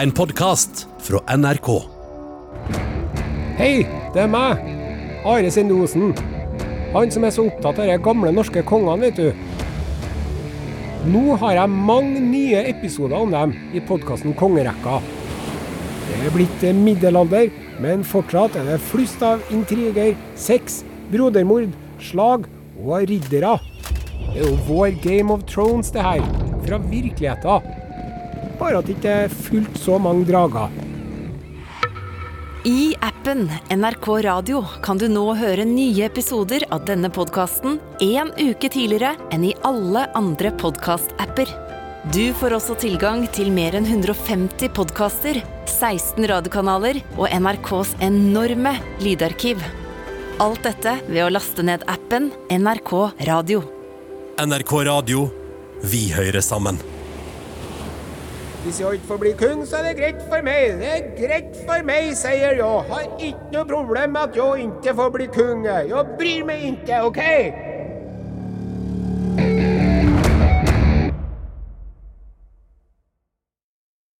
En podkast fra NRK. Hei, det er meg. Are Sindosen. Han som er så opptatt av de gamle norske kongene, vet du. Nå har jeg mange nye episoder om dem i podkasten Kongerekka. Det er blitt middelalder, men fortsatt er det flust av intriger, sex, brodermord, slag og riddere. Det er jo vår Game of Thrones, det her. Fra virkeligheten. Bare at det ikke er fullt så mange drager. I appen NRK Radio kan du nå høre nye episoder av denne podkasten en uke tidligere enn i alle andre podkast-apper. Du får også tilgang til mer enn 150 podkaster, 16 radiokanaler og NRKs enorme lydarkiv. Alt dette ved å laste ned appen NRK Radio. NRK Radio. Vi hører sammen. Hvis jeg ikke får bli kong, så er det greit for meg. Det er greit for meg, sier jeg. Har ikke noe problem med at jeg ikke får bli kong. Jeg bryr meg ikke, OK?